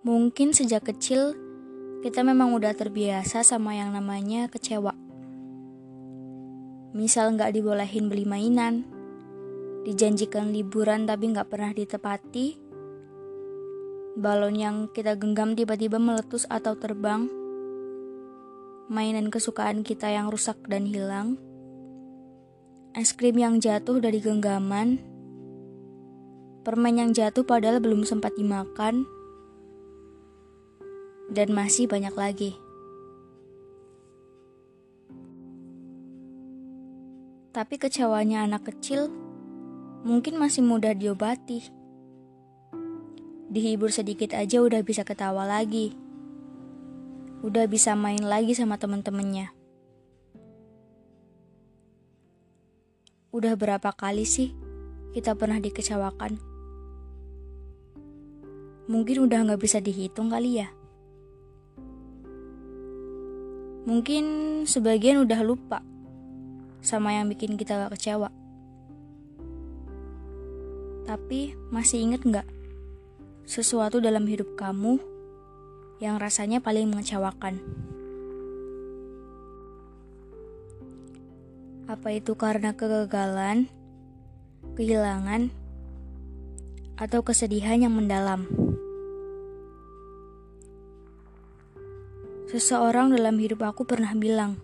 Mungkin sejak kecil kita memang udah terbiasa sama yang namanya kecewa. Misal nggak dibolehin beli mainan, dijanjikan liburan tapi nggak pernah ditepati, balon yang kita genggam tiba-tiba meletus atau terbang, mainan kesukaan kita yang rusak dan hilang, es krim yang jatuh dari genggaman, permen yang jatuh padahal belum sempat dimakan, dan masih banyak lagi. Tapi kecewanya anak kecil mungkin masih mudah diobati. Dihibur sedikit aja udah bisa ketawa lagi. Udah bisa main lagi sama temen-temennya. Udah berapa kali sih kita pernah dikecewakan? Mungkin udah gak bisa dihitung kali ya. Mungkin sebagian udah lupa sama yang bikin kita gak kecewa. Tapi masih inget gak sesuatu dalam hidup kamu yang rasanya paling mengecewakan? Apa itu karena kegagalan, kehilangan, atau kesedihan yang mendalam? Seseorang dalam hidup aku pernah bilang,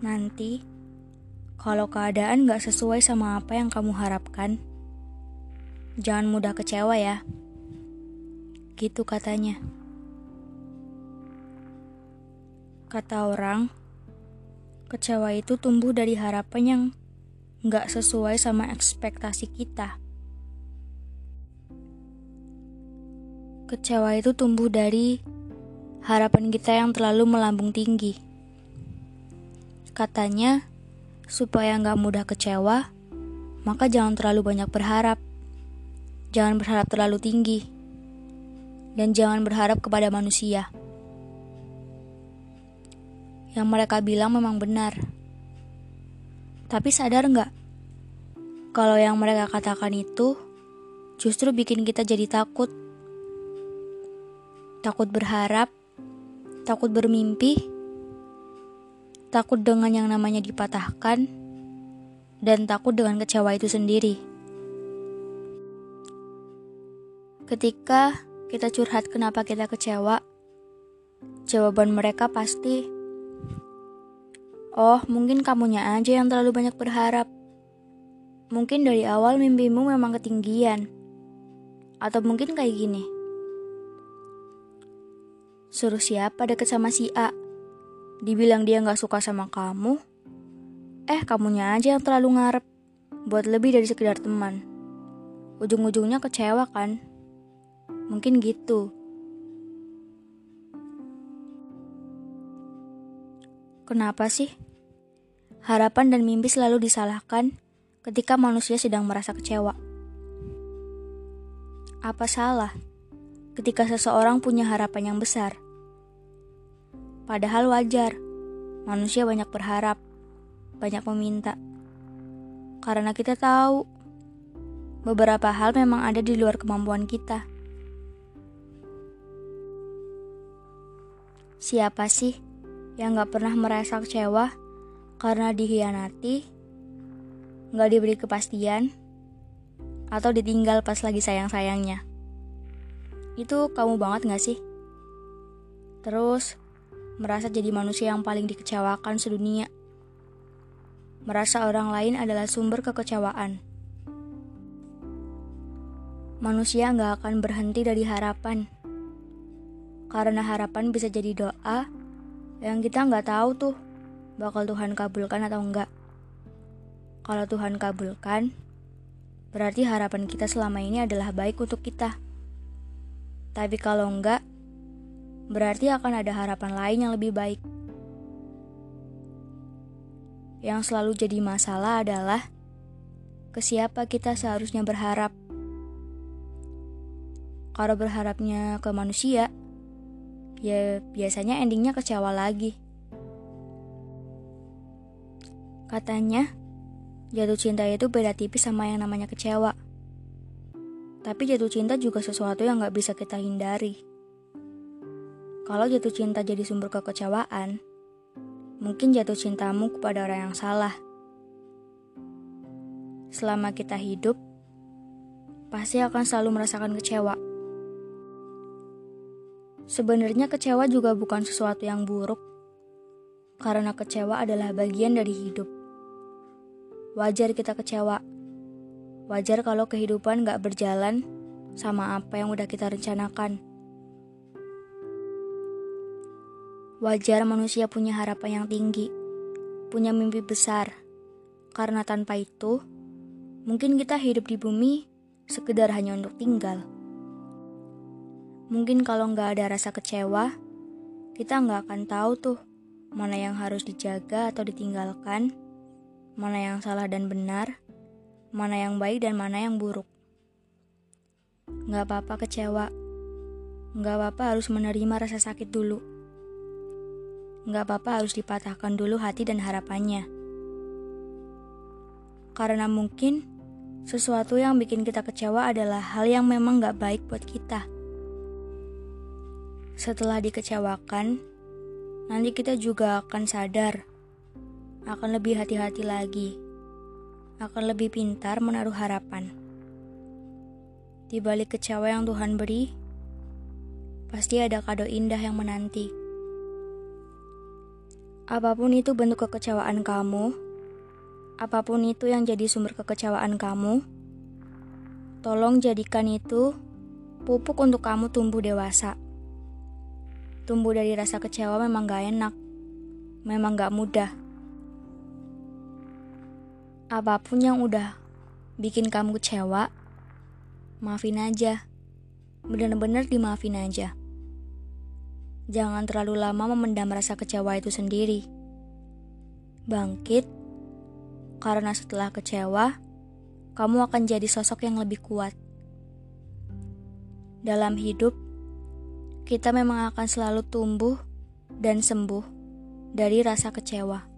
"Nanti, kalau keadaan gak sesuai sama apa yang kamu harapkan, jangan mudah kecewa ya." Gitu katanya. Kata orang, kecewa itu tumbuh dari harapan yang gak sesuai sama ekspektasi kita. Kecewa itu tumbuh dari harapan kita yang terlalu melambung tinggi. Katanya, supaya nggak mudah kecewa, maka jangan terlalu banyak berharap. Jangan berharap terlalu tinggi. Dan jangan berharap kepada manusia. Yang mereka bilang memang benar. Tapi sadar nggak? Kalau yang mereka katakan itu justru bikin kita jadi takut takut berharap, takut bermimpi, takut dengan yang namanya dipatahkan, dan takut dengan kecewa itu sendiri. Ketika kita curhat kenapa kita kecewa, jawaban mereka pasti, "Oh, mungkin kamunya aja yang terlalu banyak berharap. Mungkin dari awal mimpimu memang ketinggian, atau mungkin kayak gini." Suruh siapa deket sama si A? Dibilang dia gak suka sama kamu? Eh, kamunya aja yang terlalu ngarep. Buat lebih dari sekedar teman. Ujung-ujungnya kecewa kan? Mungkin gitu. Kenapa sih? Harapan dan mimpi selalu disalahkan ketika manusia sedang merasa kecewa. Apa salah? Ketika seseorang punya harapan yang besar. Padahal wajar, manusia banyak berharap, banyak meminta. Karena kita tahu, beberapa hal memang ada di luar kemampuan kita. Siapa sih yang gak pernah merasa kecewa karena dihianati, gak diberi kepastian, atau ditinggal pas lagi sayang-sayangnya? Itu kamu banget gak sih? Terus, merasa jadi manusia yang paling dikecewakan sedunia. Merasa orang lain adalah sumber kekecewaan. Manusia gak akan berhenti dari harapan. Karena harapan bisa jadi doa yang kita nggak tahu tuh bakal Tuhan kabulkan atau enggak. Kalau Tuhan kabulkan, berarti harapan kita selama ini adalah baik untuk kita. Tapi kalau enggak, berarti akan ada harapan lain yang lebih baik. Yang selalu jadi masalah adalah ke siapa kita seharusnya berharap. Kalau berharapnya ke manusia, ya biasanya endingnya kecewa lagi. Katanya, jatuh cinta itu beda tipis sama yang namanya kecewa. Tapi jatuh cinta juga sesuatu yang gak bisa kita hindari. Kalau jatuh cinta jadi sumber kekecewaan, mungkin jatuh cintamu kepada orang yang salah. Selama kita hidup, pasti akan selalu merasakan kecewa. Sebenarnya kecewa juga bukan sesuatu yang buruk, karena kecewa adalah bagian dari hidup. Wajar kita kecewa. Wajar kalau kehidupan gak berjalan sama apa yang udah kita rencanakan. Wajar manusia punya harapan yang tinggi, punya mimpi besar, karena tanpa itu, mungkin kita hidup di bumi sekedar hanya untuk tinggal. Mungkin kalau nggak ada rasa kecewa, kita nggak akan tahu tuh mana yang harus dijaga atau ditinggalkan, mana yang salah dan benar, mana yang baik dan mana yang buruk. Nggak apa-apa kecewa, nggak apa-apa harus menerima rasa sakit dulu. Nggak apa-apa harus dipatahkan dulu hati dan harapannya. Karena mungkin sesuatu yang bikin kita kecewa adalah hal yang memang gak baik buat kita. Setelah dikecewakan, nanti kita juga akan sadar, akan lebih hati-hati lagi, akan lebih pintar menaruh harapan. Di balik kecewa yang Tuhan beri, pasti ada kado indah yang menanti. Apa pun itu bentuk kekecewaan kamu, apa pun itu yang jadi sumber kekecewaan kamu, tolong jadikan itu pupuk untuk kamu tumbuh dewasa. Tumbuh dari rasa kecewa memang gak enak, memang gak mudah. Apa pun yang udah bikin kamu kecewa, maafin aja. Bener-bener dimaafin aja. Jangan terlalu lama memendam rasa kecewa itu sendiri. Bangkit, karena setelah kecewa, kamu akan jadi sosok yang lebih kuat. Dalam hidup, kita memang akan selalu tumbuh dan sembuh dari rasa kecewa.